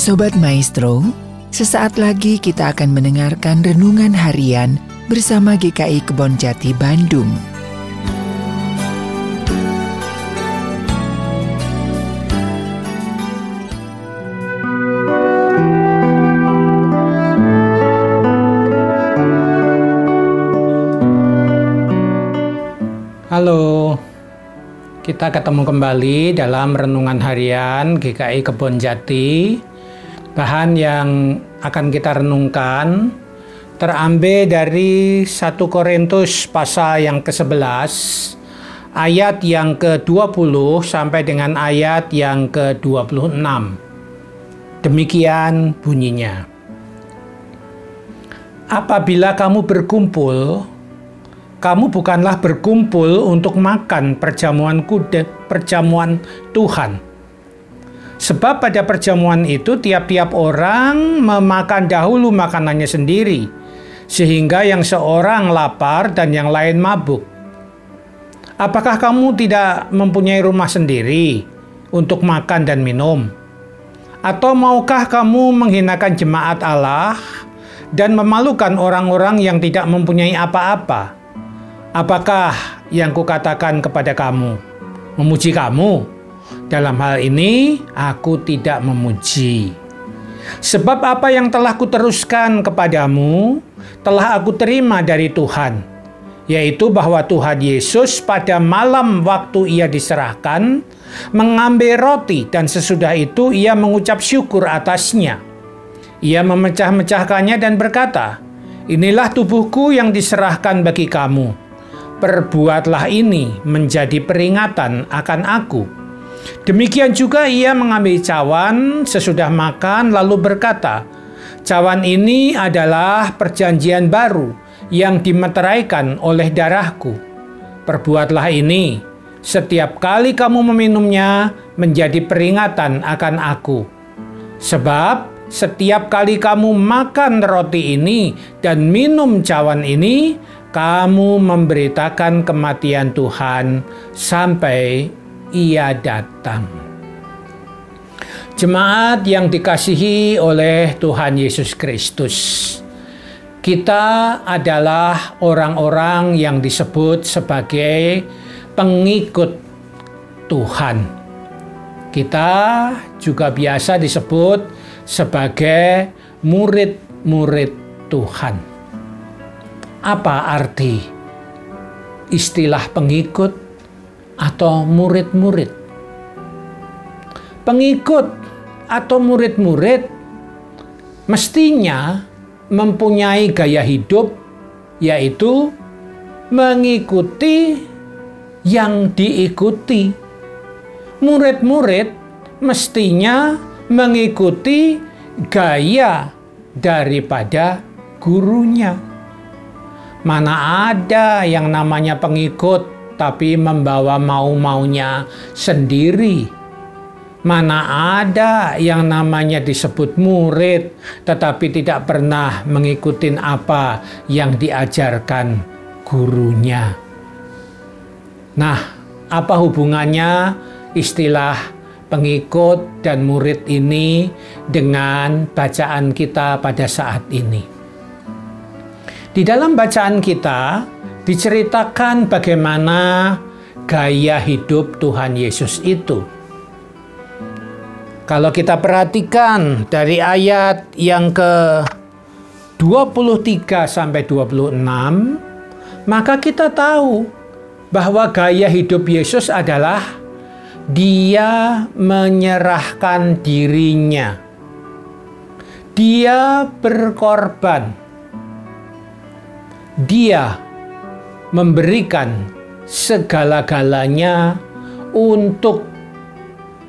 Sobat Maestro, sesaat lagi kita akan mendengarkan renungan harian bersama GKI Kebon Jati Bandung. Halo, kita ketemu kembali dalam renungan harian GKI Kebon Jati. Bahan yang akan kita renungkan terambil dari 1 Korintus pasal yang ke-11 ayat yang ke-20 sampai dengan ayat yang ke-26. Demikian bunyinya. Apabila kamu berkumpul, kamu bukanlah berkumpul untuk makan perjamuan kuda, perjamuan Tuhan. Sebab pada perjamuan itu tiap-tiap orang memakan dahulu makanannya sendiri, sehingga yang seorang lapar dan yang lain mabuk. Apakah kamu tidak mempunyai rumah sendiri untuk makan dan minum? Atau maukah kamu menghinakan jemaat Allah dan memalukan orang-orang yang tidak mempunyai apa-apa? Apakah yang kukatakan kepada kamu memuji kamu? Dalam hal ini aku tidak memuji. Sebab apa yang telah kuteruskan kepadamu telah aku terima dari Tuhan, yaitu bahwa Tuhan Yesus pada malam waktu ia diserahkan mengambil roti dan sesudah itu ia mengucap syukur atasnya. Ia memecah-mecahkannya dan berkata, "Inilah tubuhku yang diserahkan bagi kamu." perbuatlah ini menjadi peringatan akan aku. Demikian juga ia mengambil cawan sesudah makan lalu berkata, Cawan ini adalah perjanjian baru yang dimeteraikan oleh darahku. Perbuatlah ini, setiap kali kamu meminumnya menjadi peringatan akan aku. Sebab setiap kali kamu makan roti ini dan minum cawan ini, kamu memberitakan kematian Tuhan sampai Ia datang. Jemaat yang dikasihi oleh Tuhan Yesus Kristus, kita adalah orang-orang yang disebut sebagai pengikut Tuhan. Kita juga biasa disebut sebagai murid-murid Tuhan. Apa arti istilah pengikut atau murid-murid? Pengikut atau murid-murid mestinya mempunyai gaya hidup, yaitu mengikuti yang diikuti. Murid-murid mestinya mengikuti gaya daripada gurunya. Mana ada yang namanya pengikut tapi membawa mau-maunya sendiri. Mana ada yang namanya disebut murid tetapi tidak pernah mengikuti apa yang diajarkan gurunya. Nah, apa hubungannya istilah pengikut dan murid ini dengan bacaan kita pada saat ini? Di dalam bacaan kita diceritakan bagaimana gaya hidup Tuhan Yesus itu. Kalau kita perhatikan dari ayat yang ke 23 sampai 26, maka kita tahu bahwa gaya hidup Yesus adalah dia menyerahkan dirinya. Dia berkorban dia memberikan segala-galanya untuk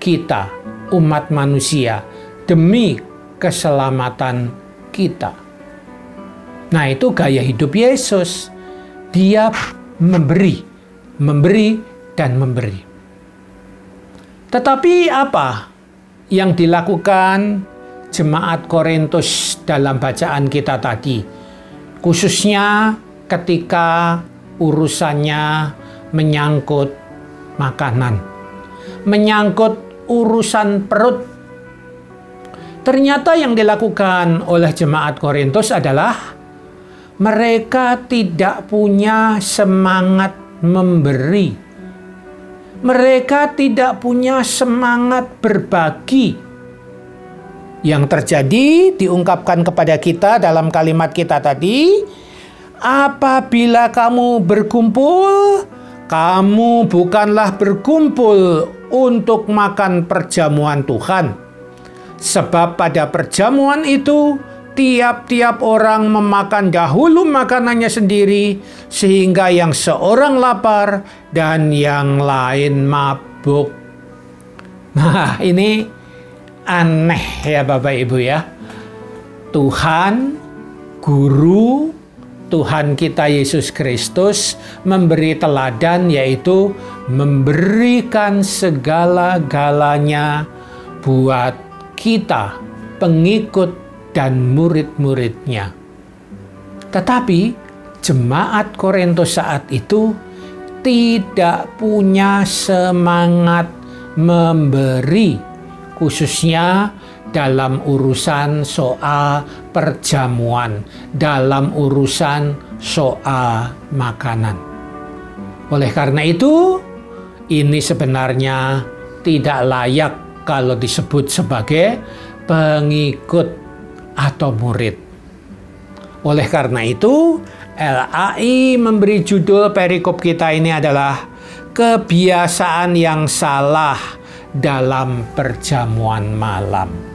kita, umat manusia, demi keselamatan kita. Nah, itu gaya hidup Yesus. Dia memberi, memberi, dan memberi. Tetapi apa yang dilakukan jemaat Korintus dalam bacaan kita tadi? khususnya ketika urusannya menyangkut makanan, menyangkut urusan perut. Ternyata yang dilakukan oleh jemaat Korintus adalah mereka tidak punya semangat memberi. Mereka tidak punya semangat berbagi. Yang terjadi diungkapkan kepada kita dalam kalimat kita tadi, apabila kamu berkumpul, kamu bukanlah berkumpul untuk makan perjamuan Tuhan. Sebab pada perjamuan itu tiap-tiap orang memakan dahulu makanannya sendiri sehingga yang seorang lapar dan yang lain mabuk. Nah, ini aneh ya Bapak Ibu ya. Tuhan, guru, Tuhan kita Yesus Kristus memberi teladan yaitu memberikan segala-galanya buat kita, pengikut dan murid-muridnya. Tetapi jemaat Korintus saat itu tidak punya semangat memberi, khususnya dalam urusan soal perjamuan, dalam urusan soal makanan. Oleh karena itu, ini sebenarnya tidak layak kalau disebut sebagai pengikut atau murid. Oleh karena itu, LAI memberi judul perikop kita ini adalah kebiasaan yang salah dalam perjamuan malam.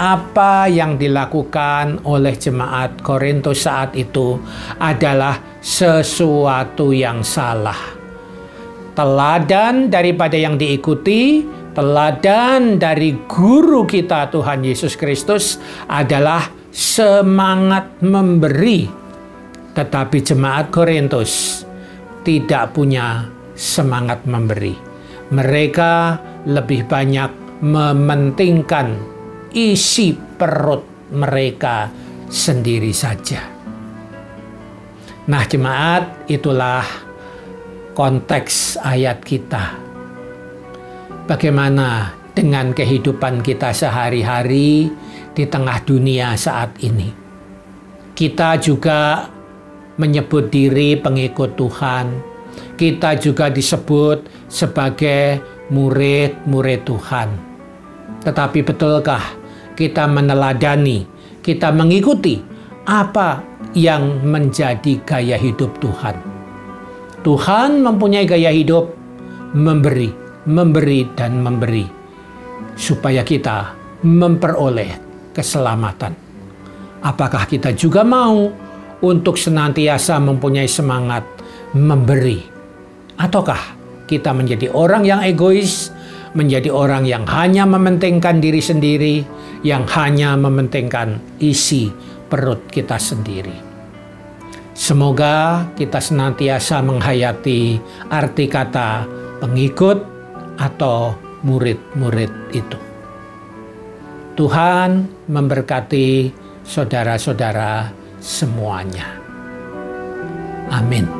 Apa yang dilakukan oleh jemaat Korintus saat itu adalah sesuatu yang salah. Teladan daripada yang diikuti teladan dari guru kita Tuhan Yesus Kristus adalah semangat memberi. Tetapi jemaat Korintus tidak punya semangat memberi. Mereka lebih banyak mementingkan isi perut mereka sendiri saja. Nah, jemaat, itulah konteks ayat kita Bagaimana dengan kehidupan kita sehari-hari di tengah dunia saat ini? Kita juga menyebut diri pengikut Tuhan. Kita juga disebut sebagai murid-murid Tuhan. Tetapi betulkah kita meneladani, kita mengikuti apa yang menjadi gaya hidup Tuhan? Tuhan mempunyai gaya hidup memberi, memberi dan memberi supaya kita memperoleh keselamatan. Apakah kita juga mau untuk senantiasa mempunyai semangat memberi? Ataukah kita menjadi orang yang egois, menjadi orang yang hanya mementingkan diri sendiri, yang hanya mementingkan isi perut kita sendiri? Semoga kita senantiasa menghayati arti kata pengikut atau murid-murid itu. Tuhan memberkati saudara-saudara semuanya. Amin.